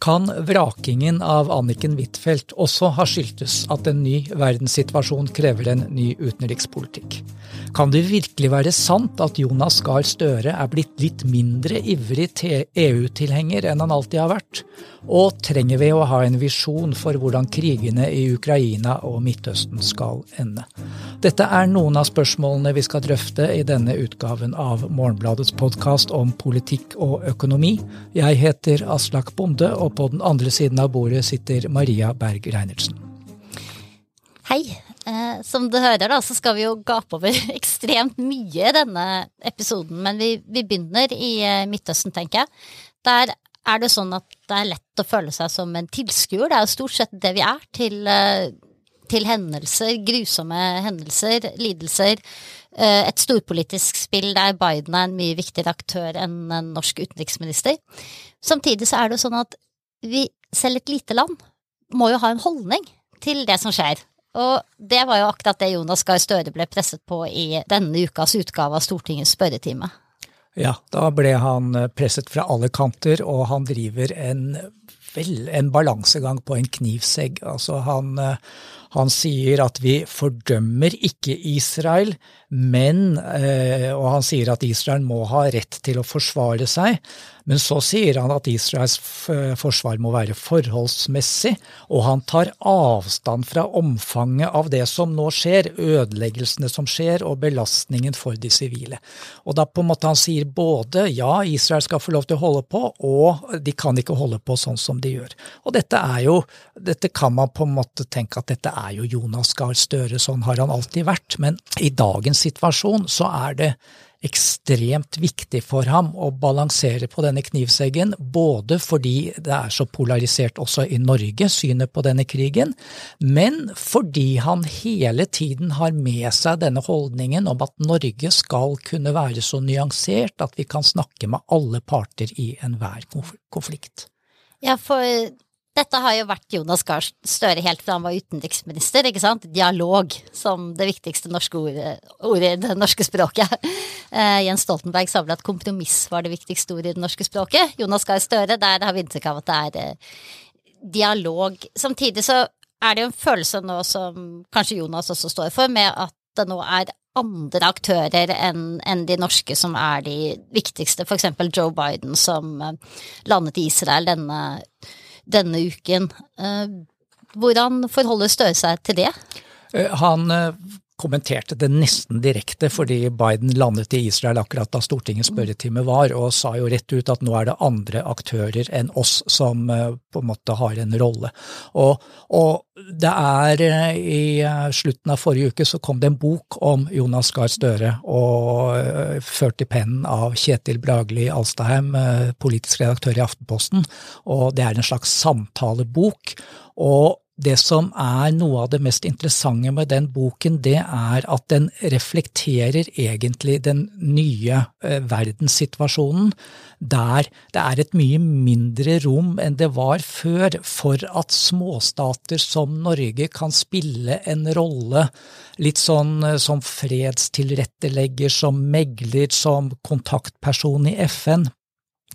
Kan vrakingen av Anniken Huitfeldt også ha skyldtes at en ny verdenssituasjon krever en ny utenrikspolitikk? Kan det virkelig være sant at Jonas Gahr Støre er blitt litt mindre ivrig EU-tilhenger enn han alltid har vært? Og trenger vi å ha en visjon for hvordan krigene i Ukraina og Midtøsten skal ende? Dette er noen av spørsmålene vi skal drøfte i denne utgaven av Morgenbladets podkast om politikk og økonomi. Jeg heter Aslak Bonde, og på den andre siden av bordet sitter Maria Berg Reinertsen. Hei. Eh, som du hører, da, så skal vi jo gape over ekstremt mye i denne episoden. Men vi, vi begynner i eh, Midtøsten, tenker jeg. Der er det sånn at det er lett å føle seg som en tilskuer. Det er jo stort sett det vi er til, eh, til hendelser, grusomme hendelser, lidelser. Eh, et storpolitisk spill der Biden er en mye viktigere aktør enn en norsk utenriksminister. Samtidig så er det jo sånn at vi, selv et lite land, må jo ha en holdning til det som skjer. Og det var jo akkurat det Jonas Gahr Støre ble presset på i denne ukas utgave av Stortingets spørretime. Ja, da ble han presset fra alle kanter, og han driver en, en balansegang på en knivsegg. Altså han, han sier at vi fordømmer ikke Israel, men eh, Og han sier at Israel må ha rett til å forsvare seg. Men så sier han at Israels forsvar må være forholdsmessig, og han tar avstand fra omfanget av det som nå skjer, ødeleggelsene som skjer, og belastningen for de sivile. Og da på en måte han sier både ja, Israel skal få lov til å holde på, og de kan ikke holde på sånn som de gjør. Og dette er jo, dette kan man på en måte tenke at dette er jo Jonas Gahr Støre, sånn har han alltid vært. Men i dagens situasjon så er det ekstremt viktig for ham å balansere på denne knivseggen, både fordi det er så polarisert også i Norge, synet på denne krigen, men fordi han hele tiden har med seg denne holdningen om at Norge skal kunne være så nyansert at vi kan snakke med alle parter i enhver konflikt. Ja, for dette har jo vært Jonas Gahr Støre helt fra han var utenriksminister, ikke sant? Dialog som det viktigste norske ordet, ordet i det norske språket. Uh, Jens Stoltenberg sa vel at kompromiss var det viktigste ordet i det norske språket. Jonas Gahr Støre, der har vi inntrykk av at det er uh, dialog. Samtidig så er det jo en følelse nå som kanskje Jonas også står for, med at det nå er andre aktører enn en de norske som er de viktigste, eksempel Joe Biden som uh, landet i Israel denne denne uken. Hvordan forholder Støre seg til det? Han kommenterte det nesten direkte, fordi Biden landet i Israel akkurat da Stortingets spørretime var, og sa jo rett ut at nå er det andre aktører enn oss som eh, på en måte har en rolle. Og, og det er eh, i eh, slutten av forrige uke så kom det en bok om Jonas Gahr Støre, og ført i pennen av Kjetil Bragli Alstaheim, politisk redaktør i Aftenposten, og det er en slags samtalebok. og det som er noe av det mest interessante med den boken, det er at den reflekterer egentlig den nye eh, verdenssituasjonen, der det er et mye mindre rom enn det var før for at småstater som Norge kan spille en rolle, litt sånn eh, som fredstilrettelegger, som megler, som kontaktperson i FN.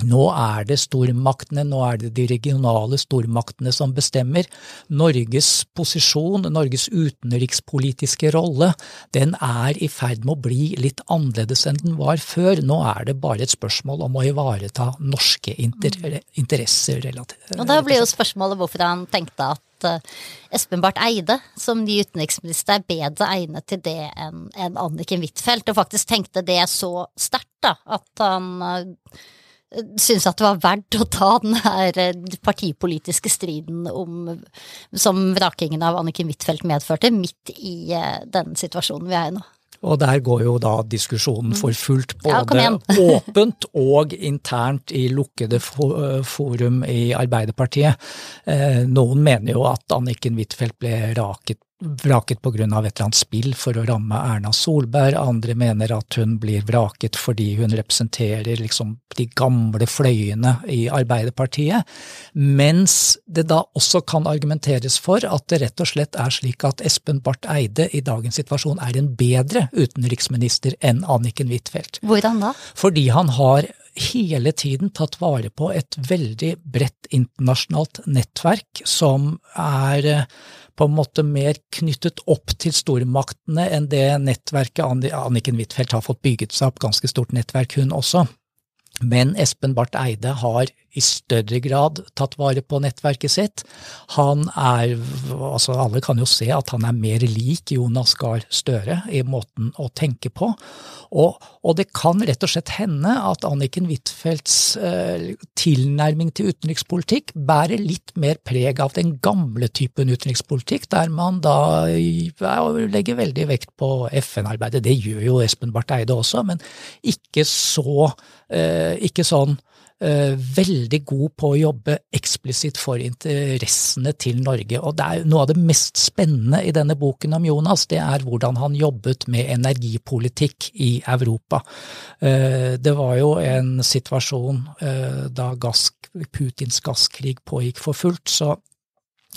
Nå er det stormaktene, nå er det de regionale stormaktene som bestemmer. Norges posisjon, Norges utenrikspolitiske rolle, den er i ferd med å bli litt annerledes enn den var før. Nå er det bare et spørsmål om å ivareta norske inter interesser. Og Da blir jo spørsmålet hvorfor han tenkte at eh, Espen Barth Eide som ny utenriksminister er bedre egnet til det enn Anniken Huitfeldt, og faktisk tenkte det så sterkt at han eh, syns at det var verdt å ta den her eh, partipolitiske striden om, som vrakingen av Anniken Huitfeldt medførte, midt i eh, den situasjonen vi er i nå. Og der går jo da diskusjonen mm. for fullt, både ja, åpent og internt i lukkede forum i Arbeiderpartiet. Eh, noen mener jo at Anniken Huitfeldt ble raket vraket på grunn av et eller annet spill for å ramme Erna Solberg, andre mener at hun blir vraket fordi hun representerer liksom de gamle fløyene i Arbeiderpartiet, mens det da også kan argumenteres for at det rett og slett er slik at Espen Barth Eide i dagens situasjon er en bedre utenriksminister enn Anniken Huitfeldt. Hvordan da? Fordi han har hele tiden tatt vare på et veldig bredt internasjonalt nettverk som er eh, på en måte mer knyttet opp til stormaktene enn det nettverket Anniken Huitfeldt har fått bygget seg opp, ganske stort nettverk hun også. Men Espen Barth Eide har i større grad tatt vare på nettverket sitt. Han er, altså alle kan jo se at han er mer lik Jonas Gahr Støre i måten å tenke på. Og, og, det kan rett og slett hende at Anniken Huitfeldts eh, tilnærming til utenrikspolitikk bærer litt mer preg av den gamle typen utenrikspolitikk, der man da ja, legger veldig vekt på FN-arbeidet. Det gjør jo Espen Barth Eide også, men ikke så eh, ikke sånn veldig god på å jobbe eksplisitt for interessene til Norge. Og det er noe av det mest spennende i denne boken om Jonas, det er hvordan han jobbet med energipolitikk i Europa. Uh, det var jo en situasjon uh, da gass, Putins gasskrig pågikk for fullt, så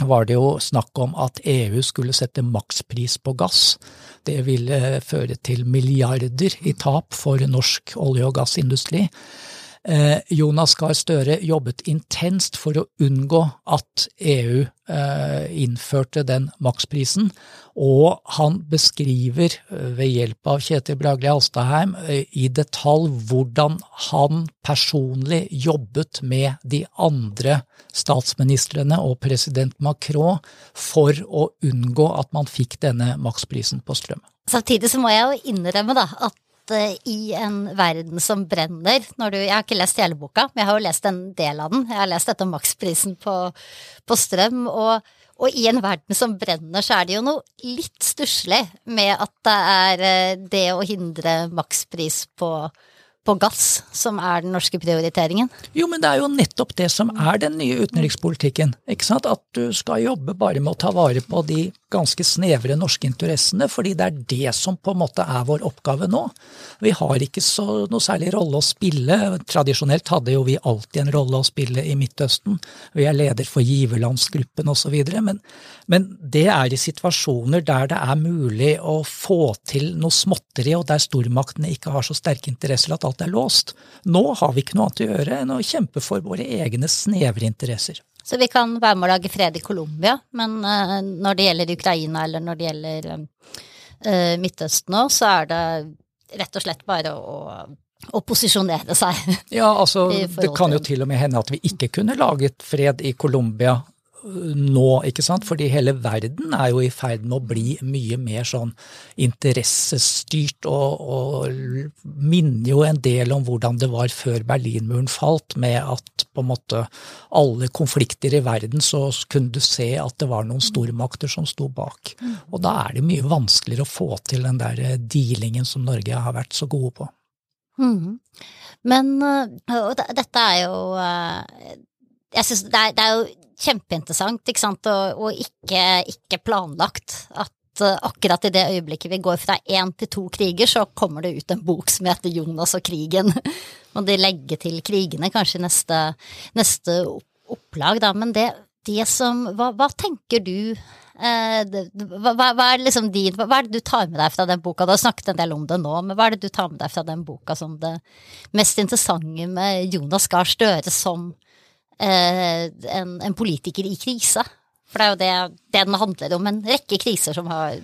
var det jo snakk om at EU skulle sette makspris på gass. Det ville føre til milliarder i tap for norsk olje- og gassindustri. Eh, Jonas Gahr Støre jobbet intenst for å unngå at EU eh, innførte den maksprisen, og han beskriver eh, ved hjelp av Kjetil Bragli Alstaheim i detalj hvordan han personlig jobbet med de andre statsministrene og president Macron for å unngå at man fikk denne maksprisen på strøm. Samtidig så må jeg jo innrømme da, at i en verden som brenner når du, Jeg har ikke lest hele boka, men jeg har jo lest en del av den. Jeg har lest dette om maksprisen på, på strøm. Og, og, i en verden som brenner, så er det jo noe litt stusslig med at det er eh, det å hindre makspris på, på gass som er den norske prioriteringen? Jo, men det er jo nettopp det som er den nye utenrikspolitikken. ikke sant? At du skal jobbe bare med å ta vare på de ganske snevre norske interessene, fordi det er det som på en måte er vår oppgave nå. Vi har ikke så, noe særlig rolle å spille. Tradisjonelt hadde jo vi alltid en rolle å spille i Midtøsten. Vi er leder for giverlandsgruppen osv. Men, men det er i situasjoner der det er mulig å få til noe småtteri, og der stormaktene ikke har så sterke interesser at alt er låst. Nå har vi ikke noe annet å gjøre enn å kjempe for våre egne snevre interesser. Så vi kan være med å lage fred i Colombia, men uh, når det gjelder Ukraina eller når det gjelder uh, Midtøsten nå, så er det rett og slett bare å, å posisjonere seg. Ja, altså det kan jo til og med hende at vi ikke kunne laget fred i Colombia nå, ikke sant? Fordi hele verden er jo i ferd med å bli mye mer sånn interessestyrt, og, og minner jo en del om hvordan det var før Berlinmuren falt, med at på en måte alle konflikter i verden så kunne du se at det var noen stormakter som sto bak. Mm. Og da er det mye vanskeligere å få til den der dealingen som Norge har vært så gode på. Mm. Men og dette er jo eh, Jeg syns det, det, er jo kjempeinteressant, ikke sant, og, og ikke, ikke, planlagt. At uh, akkurat i det øyeblikket vi går fra én til to kriger, så kommer det ut en bok som heter Jonas og krigen. og de legger til krigene kanskje neste, neste opplag, da. Men det, det som hva, hva, tenker du eh, hva, hva, er liksom din, hva, er det du tar med deg fra den boka? Du har snakket en del om det nå, men hva er det du tar med deg fra den boka som det mest interessante med Jonas Gahr Støre som Eh, en, en, politiker i krise. For det er jo det, det den handler om. En rekke kriser som har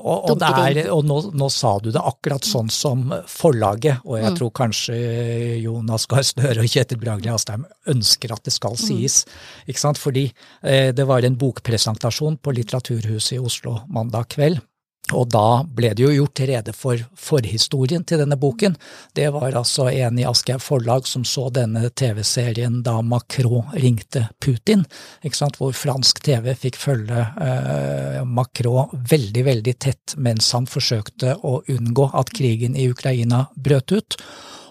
og, og, er, og nå, nå, sa du det akkurat sånn som forlaget, og jeg mm. tror kanskje Jonas Gahr Støre og Kjetil Bragli Astheim ønsker at det skal mm. sies. Mm. Ikke sant? Fordi eh, det var en bokpresentasjon på Litteraturhuset i Oslo mandag kveld. Og da ble det jo gjort rede for forhistorien til denne boken. Det var altså en i Aschehoug forlag som så denne TV-serien da Macron ringte Putin, hvor fransk TV fikk følge eh, Macron veldig, veldig tett mens han forsøkte å unngå at krigen i Ukraina brøt ut.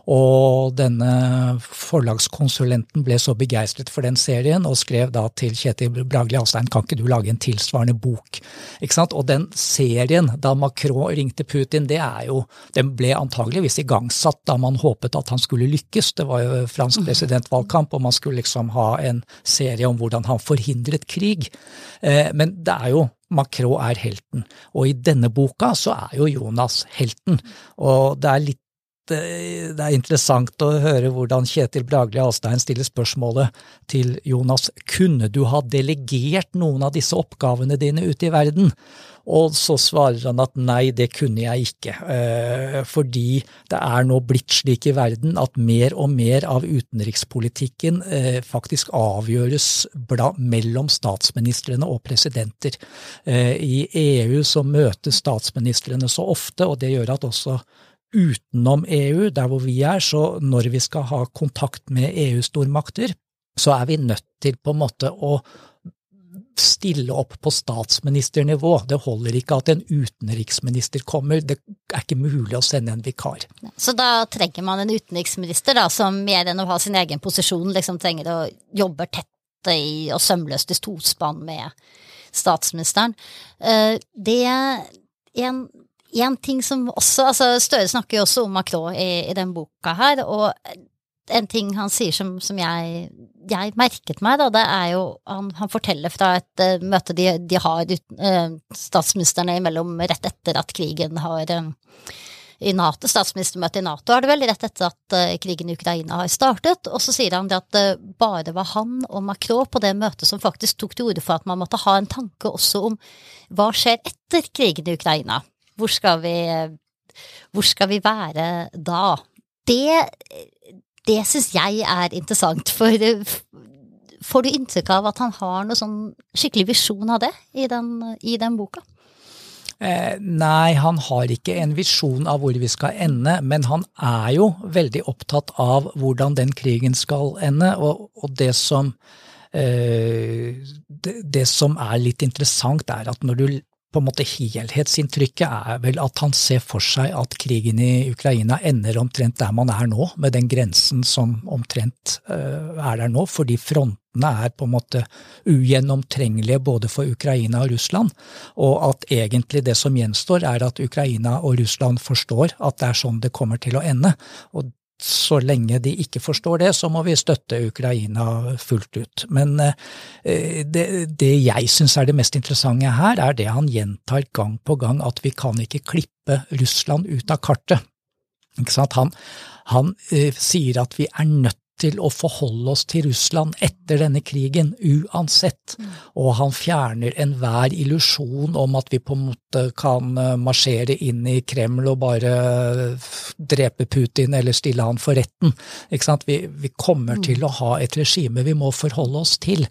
Og denne forlagskonsulenten ble så begeistret for den serien og skrev da til Kjetil Bragli Alstein kan ikke du lage en tilsvarende bok? Ikke sant? Og den serien da Macron ringte Putin, det er jo, den ble antageligvis igangsatt da man håpet at han skulle lykkes. Det var jo fransk presidentvalgkamp, og man skulle liksom ha en serie om hvordan han forhindret krig. Eh, men det er jo Macron er helten, og i denne boka så er jo Jonas helten. Og det er litt det er interessant å høre hvordan Kjetil Bragli Alstein stiller spørsmålet til Jonas kunne du ha delegert noen av disse oppgavene dine ute i verden? Og så svarer han at nei, det kunne jeg ikke, eh, fordi det er nå blitt slik i verden at mer og mer av utenrikspolitikken eh, faktisk avgjøres mellom statsministrene og presidenter. Eh, I EU så møtes statsministrene så ofte, og det gjør at også utenom EU, der hvor vi er, så når vi skal ha kontakt med EU-stormakter, så er vi nødt til på en måte å stille opp på statsministernivå. Det holder ikke at en utenriksminister kommer, det er ikke mulig å sende en vikar. Så da trenger man en utenriksminister da, som mer enn å ha sin egen posisjon, liksom trenger å jobbe tett i og sømløst i tospann med statsministeren. Eh, det en en ting som også altså Støre snakker jo også om Macron i, i den boka her, og en ting han sier som, som jeg, jeg, merket meg, da, det er jo Han, han forteller fra et uh, møte de, de har uh, statsministrene imellom rett etter at krigen har uh, i NATO, statsministermøtet i Nato er det vel rett etter at uh, krigen i Ukraina har startet, og så sier han det at det bare var han og Macron på det møtet som faktisk tok til orde for at man måtte ha en tanke også om hva skjer etter krigen i Ukraina. Hvor skal vi, hvor skal vi være da? Det, det syns jeg er interessant, for får du inntrykk av at han har noe sånn skikkelig visjon av det i den, i den boka? Eh, nei, han har ikke en visjon av hvor vi skal ende, men han er jo veldig opptatt av hvordan den krigen skal ende. Og, og det, som, eh, det, det, som er litt interessant, er at når du på en måte helhetsinntrykket er vel at han ser for seg at krigen i Ukraina ender omtrent der man er nå, med den grensen som omtrent uh, er der nå, fordi frontene er på en måte ugjennomtrengelige både for Ukraina og Russland, og at egentlig det som gjenstår er at Ukraina og Russland forstår at det er sånn det kommer til å ende. og så lenge de ikke forstår det, så må vi støtte Ukraina fullt ut. Men eh, det, det jeg syns er det mest interessante her, er det han gjentar gang på gang, at vi kan ikke klippe Russland ut av kartet. Han, han uh, sier at vi er nødt til å forholde oss til Russland etter denne krigen, uansett. Mm. Og han fjerner enhver illusjon om at vi på en måte kan eh, marsjere inn i Kreml og bare drepe Putin eller stille han for retten. Vi, vi, kommer mm. til å ha et regime vi må forholde oss til.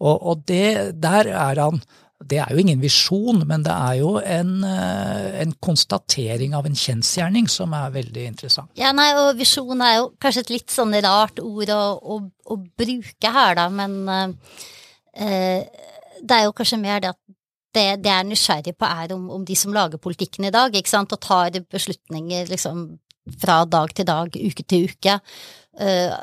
Og, og det, der er han det er jo ingen visjon, men det er jo en, eh, en konstatering av en kjensgjerning som er veldig interessant. Ja, nei, og visjon er jo kanskje et litt sånn rart ord å, å, å bruke her, da, men eh, det er jo kanskje mer det at det, jeg er nysgjerrig på, er om, om, de som lager politikken i dag, ikke sant, og tar beslutninger liksom fra dag til dag, uke til uke. Uh,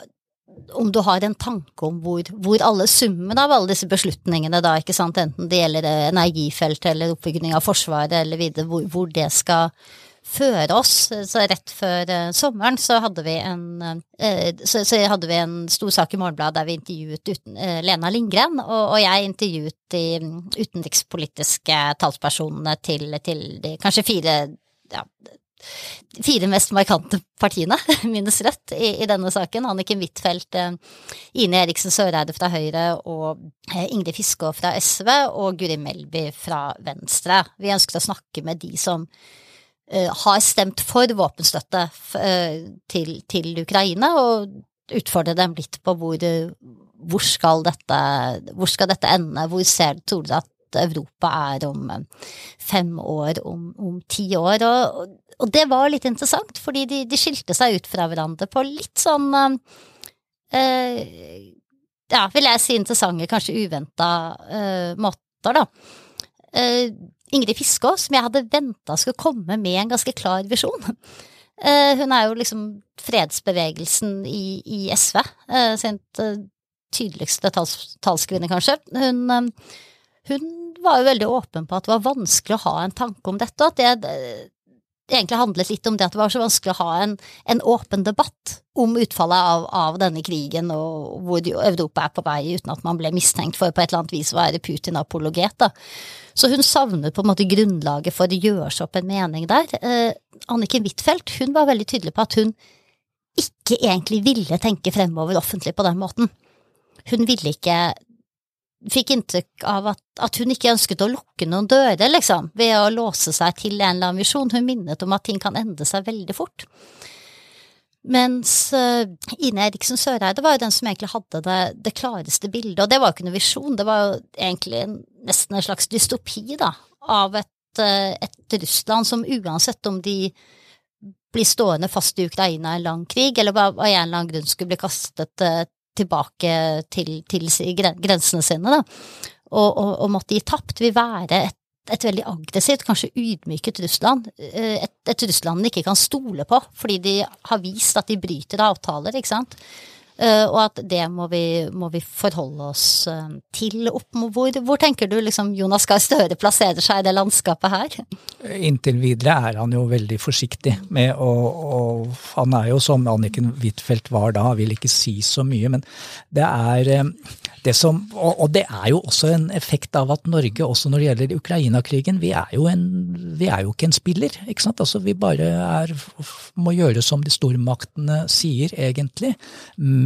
om du har en tanke om hvor, hvor, alle summen av alle disse beslutningene, da, ikke sant, enten det gjelder energifelt eller oppbygging av Forsvaret eller videre, hvor, hvor, det skal føre oss. Så rett før uh, sommeren så hadde vi en uh, så, så, hadde vi en stor sak i Morgenbladet der vi intervjuet uten, uh, Lena Lindgren, og, og, jeg intervjuet de utenrikspolitiske talspersonene til, til de kanskje fire ja, fire mest markante partiene, minus Rødt, i, i, denne saken. Anniken Huitfeldt, eh, Ine Eriksen Søreide fra Høyre og eh, Ingrid Fiskå fra SV og Guri Melby fra Venstre. Vi ønsket å snakke med de som uh, har stemt for våpenstøtte til, til, Ukraina, og utfordre dem litt på hvor, hvor, skal, dette, hvor skal dette ende? Hvor ser tror dere at Europa er om fem år, om, om ti år. Og, og det var litt interessant, fordi de, de, skilte seg ut fra hverandre på litt sånn eh, Ja, vil jeg si interessante, kanskje uventa eh, måter, da. Eh, Ingrid Fiskå, som jeg hadde venta skulle komme med en ganske klar visjon. Eh, hun er jo liksom fredsbevegelsen i, i SV, eh, sin eh, tydeligste tals, talskvinne, kanskje. Hun, hun var jo veldig åpen på at det var vanskelig å ha en tanke om dette, og at det egentlig handlet litt om det at det var så vanskelig å ha en, en åpen debatt om utfallet av, av, denne krigen, og hvor Europa er på vei, uten at man ble mistenkt for på et eller annet vis å være Putin-apologet. Så hun savnet på en måte grunnlaget for å gjøre seg opp en mening der. Eh, Anniken Huitfeldt hun var veldig tydelig på at hun ikke egentlig ville tenke fremover offentlig på den måten. Hun ville ikke fikk inntrykk av at, at, hun ikke ønsket å lukke noen dører, liksom, ved å låse seg til en eller annen visjon. Hun minnet om at ting kan endre seg veldig fort. Mens uh, Ine Eriksen Søreide var jo den som egentlig hadde det, det, klareste bildet, og det var jo ikke noen visjon, det var jo egentlig nesten en slags dystopi, da, av et, uh, et Russland som uansett om de blir stående fast i Ukraina i en lang krig, eller av en eller annen grunn skulle bli kastet uh, tilbake til, til grensene sine, da, og, og, og måtte gi tapt, vil være et, et veldig aggressivt, kanskje ydmyket Russland. Eh, et, et Russland de ikke kan stole på, fordi de har vist at de bryter avtaler, ikke sant. Eh, og at det må vi, må vi forholde oss eh, til. Hvor, hvor, tenker du liksom Jonas Gahr Støre plasserer seg i det landskapet her? Inntil videre er han jo veldig forsiktig med å og Han er jo som Anniken Huitfeldt var da, vil ikke si så mye, men det er eh, det som Og det er jo også en effekt av at Norge, også når det gjelder Ukraina-krigen, vi, vi, er jo ikke en spiller. ikke sant? Altså Vi bare er, må gjøre som de stormaktene sier, egentlig. Men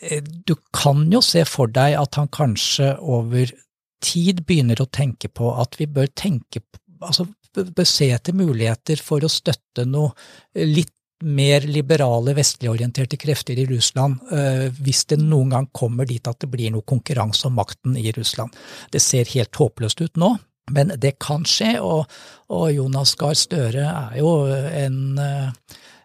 eh, du kan jo se for deg at han kanskje over tid begynner å tenke på at vi bør tenke altså bør se etter muligheter for å støtte noe litt mer liberale, vestligorienterte krefter i Russland eh, hvis det noen gang kommer dit at det blir noe konkurranse om makten i Russland. Det ser helt håpløst ut nå, men det kan skje, og, og Jonas Gahr Støre er jo en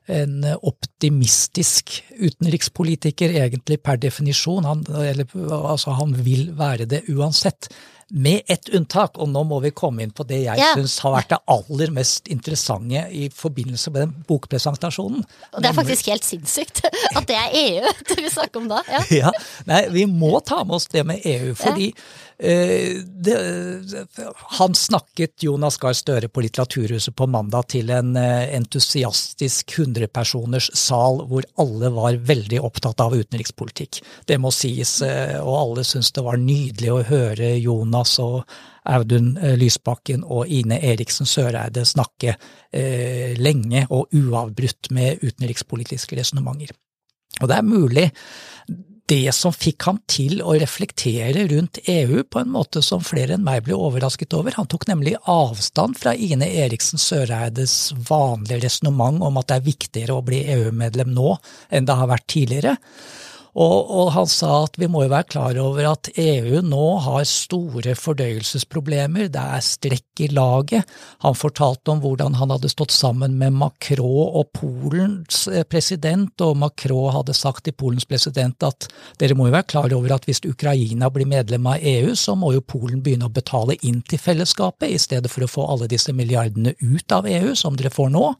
en optimistisk utenrikspolitiker, egentlig per definisjon. Han, eller, altså, han vil være det uansett. Med ett unntak, og nå må vi komme inn på det jeg ja. syns har vært det aller mest interessante i forbindelse med den bokpresentasjonen. Og det er faktisk helt sinnssykt at det er EU vi snakker om da. Ja. ja. Nei, vi må ta med oss det med EU, fordi ja. Eh, det, han snakket Jonas Gahr Støre på Litteraturhuset på mandag til en eh, entusiastisk 100-personers sal hvor alle var veldig opptatt av utenrikspolitikk. Det må sies, eh, og alle syntes det var nydelig å høre Jonas og Audun Lysbakken og Ine Eriksen Søreide snakke lenge og uavbrutt med utenrikspolitiske resonnementer. Og det er mulig det som fikk ham til å reflektere rundt EU på en måte som flere enn meg ble overrasket over. Han tok nemlig avstand fra Ine Eriksen Søreides vanlige resonnement om at det er viktigere å bli EU-medlem nå enn det har vært tidligere. Og, og, han sa at vi må jo være klar over at EU nå har store fordøyelsesproblemer, det er strekk i laget. Han fortalte om hvordan han hadde stått sammen med Macron og Polens eh, president, og Macron hadde sagt til Polens president at dere må jo være klar over at hvis Ukraina blir medlem av EU, så må jo Polen begynne å betale inn til fellesskapet, i stedet for å få alle disse milliardene ut av EU, som dere får nå.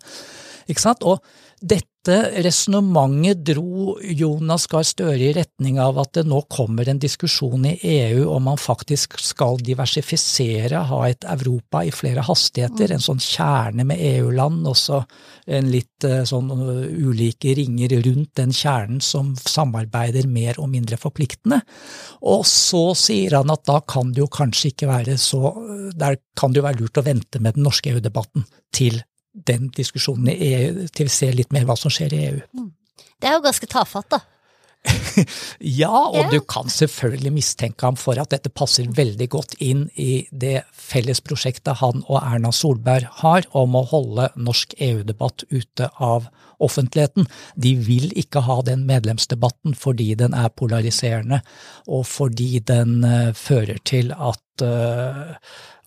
Ikke sant? Og dette resonnementet dro Jonas Gahr Støre i retning av at det nå kommer en diskusjon i EU om man faktisk skal diversifisere, ha et Europa i flere hastigheter, en sånn kjerne med EU-land, og så en litt eh, sånn uh, ulike ringer rundt den kjernen som samarbeider mer og mindre forpliktende. Og så sier han at da kan det jo kanskje ikke være så Der kan det jo være lurt å vente med den norske EU-debatten til den diskusjonen i EU, til vi ser litt mer hva som skjer i EU. Mm. Det er jo ganske tafatt, da. ja, og yeah. du kan selvfølgelig mistenke ham for at dette passer veldig godt inn i det felles prosjektet han og Erna Solberg har om å holde norsk EU-debatt ute av offentligheten. De vil ikke ha den medlemsdebatten fordi den er polariserende, og fordi den uh, fører til at uh,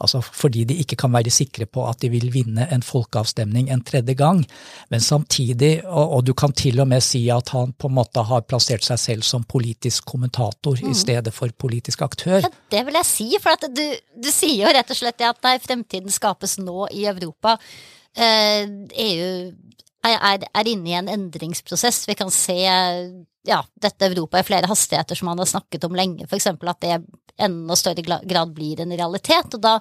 Altså fordi de ikke kan være sikre på at de vil vinne en folkeavstemning en tredje gang. Men samtidig, og, og du kan til og med si at han på en måte har plassert seg selv som politisk kommentator mm. i stedet for politisk aktør. Ja, det vil jeg si, for du, du, sier jo rett og slett at nei, fremtiden skapes nå i Europa. Eh, EU er, er inne i en endringsprosess. Vi kan se ja, dette Europa i flere hastigheter som man har snakket om lenge, f.eks. at det enda større grad blir en realitet. Og da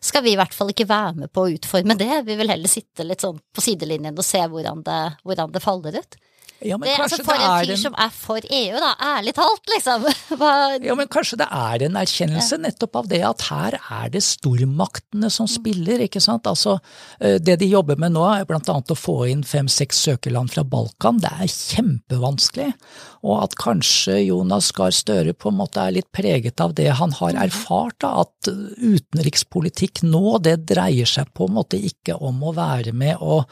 skal vi i hvert fall ikke være med på å utforme det. Vi vil heller sitte litt sånn på sidelinjen og se hvordan det, hvordan det faller ut. Ja, det, altså for en fyr en... som er for EU, da, ærlig talt, liksom. Ja, men kanskje det er en erkjennelse nettopp av det at her er det stormaktene som mm. spiller, ikke sant. Altså, eh, det de jobber med nå er blant annet å få inn fem-seks søkerland fra Balkan. Det er kjempevanskelig. Og at kanskje Jonas Gahr Støre på en måte er litt preget av det han har mm. erfart, da, at utenrikspolitikk nå, det dreier seg på en måte ikke om å være med og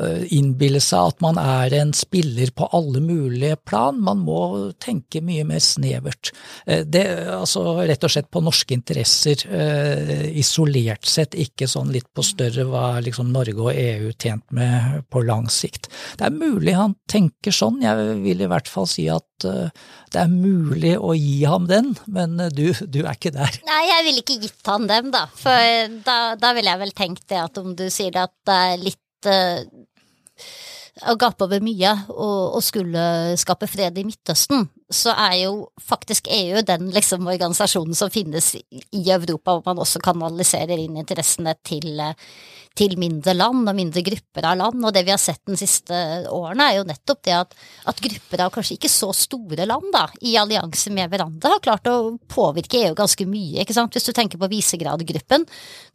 Eh, innbille seg at man er en spiller på alle mulige plan. Man må tenke mye mer snevert. Eh, det, altså rett og slett på norske interesser, eh, isolert sett, ikke sånn litt på større hva liksom Norge og EU tjent med på lang sikt. Det er mulig han tenker sånn, jeg vil i hvert fall si at det er mulig å gi ham den, men du, du er ikke der. Nei, jeg ville ikke gitt han dem, da. For da, da ville jeg vel tenkt det at om du sier at det er litt å gape over mye og, og, skulle skape fred i Midtøsten, så er jo faktisk EU den liksom organisasjonen som finnes i Europa, hvor man også kanaliserer inn interessene til, til mindre land og mindre grupper av land. Og det vi har sett de siste årene, er jo nettopp det at, at grupper av kanskje ikke så store land da, i allianse med hverandre har klart å påvirke EU ganske mye. ikke sant? Hvis du tenker på Visegrad-gruppen,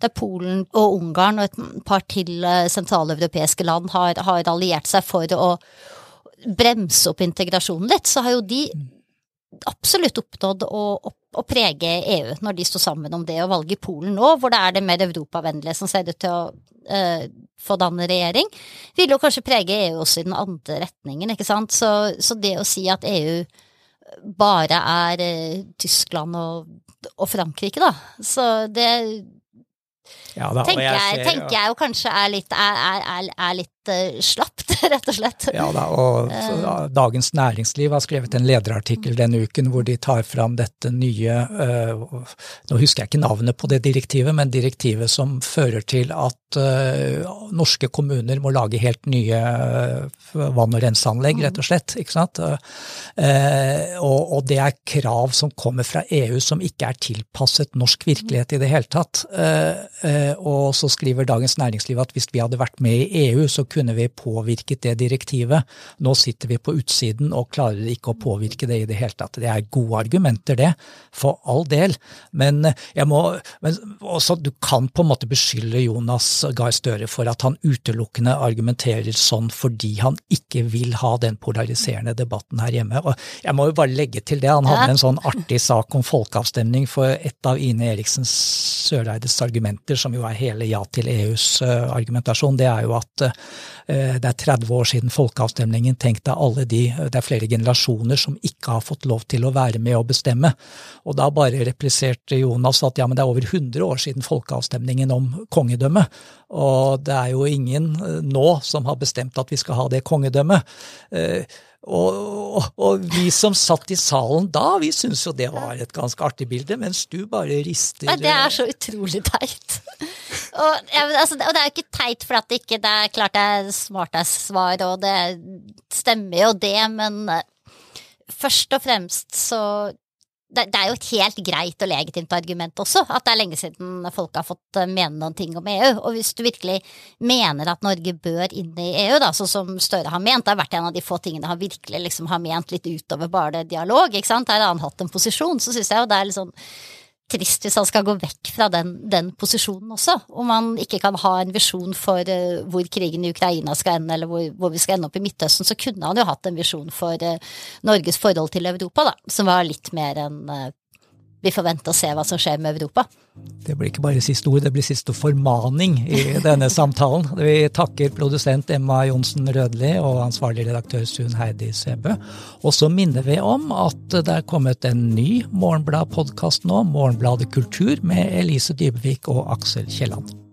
der Polen og Ungarn og et par til eh, sentraleuropeiske land har, har alliert seg for å bremse opp integrasjonen litt, så har jo de absolutt oppnådd å, å, prege EU når de står sammen om det. Og valget Polen nå, hvor det er det mer europavennlige som ser ut til å eh, få danne regjering, vil jo kanskje prege EU også i den andre retningen, ikke sant. Så, så det å si at EU bare er eh, Tyskland og, og Frankrike, da, så det ja, da, tenker, jeg, ser, tenker, jeg, jo kanskje er litt, er, er, er litt uh, slapt, rett og slett. Ja da, og så, eh. Dagens Næringsliv har skrevet en lederartikkel denne uken hvor de tar fram dette nye uh, Nå husker jeg ikke navnet på det direktivet, men direktivet som fører til at uh, norske kommuner må lage helt nye vann- og renseanlegg, rett og slett. ikke sant? Og, og, det er krav som kommer fra EU som ikke er tilpasset norsk virkelighet i det hele tatt. Eh, og så skriver Dagens Næringsliv at hvis vi hadde vært med i EU, så kunne vi påvirket det direktivet. Nå sitter vi på utsiden og klarer ikke å påvirke det i det hele tatt. Det er gode argumenter, det, for all del. Men jeg må men også, du kan på en måte beskylde Jonas Gahr Støre for at han utelukkende argumenterer sånn fordi han ikke vil ha den polariserende debatten her hjemme. Og jeg må jo bare legge til det, han hadde en sånn artig sak om folkeavstemning for et av Ine Eriksens Søreides argumenter som jo er hele ja til EUs uh, argumentasjon, det er jo at uh, det er 30 år siden folkeavstemningen. Tenk deg alle de, det er flere generasjoner som ikke har fått lov til å være med å bestemme. Og da bare repliserte Jonas at ja, men det er over 100 år siden folkeavstemningen om kongedømmet. Og det er jo ingen nå som har bestemt at vi skal ha det kongedømmet. Og, og, vi som satt i salen da, vi syntes jo det var et ganske artig bilde, mens du bare rister Nei, Det er så utrolig teit. og, altså, og, det er jo ikke teit for at det ikke det er klart det er smartest svar, og det stemmer jo det, men eh, først og fremst så det, er jo et helt greit og legitimt argument også, at det er lenge siden folk har fått eh, mene noen ting om EU. Og hvis du virkelig mener at Norge bør inn i EU, da, sånn som Støre har ment, det har vært en av de få tingene han virkelig liksom har ment litt utover bare dialog, ikke sant, her har han hatt en posisjon, så syns jeg jo det er litt sånn trist hvis han skal gå vekk fra den, den, posisjonen også. Om han ikke kan ha en visjon for uh, hvor krigen i Ukraina skal ende, eller hvor, hvor, vi skal ende opp i Midtøsten, så kunne han jo hatt en visjon for uh, Norges forhold til Europa, da, som var litt mer enn uh, vi får vente og se hva som skjer med Europa. Det blir ikke bare siste ord, det blir siste formaning i denne samtalen. Vi takker produsent Emma Johnsen Rødli og ansvarlig redaktør Sun Heidi Sebø. Og så minner vi om at det er kommet en ny Morgenblad-podkast nå, Morgenbladet kultur, med Elise Dybevik og Aksel Kielland.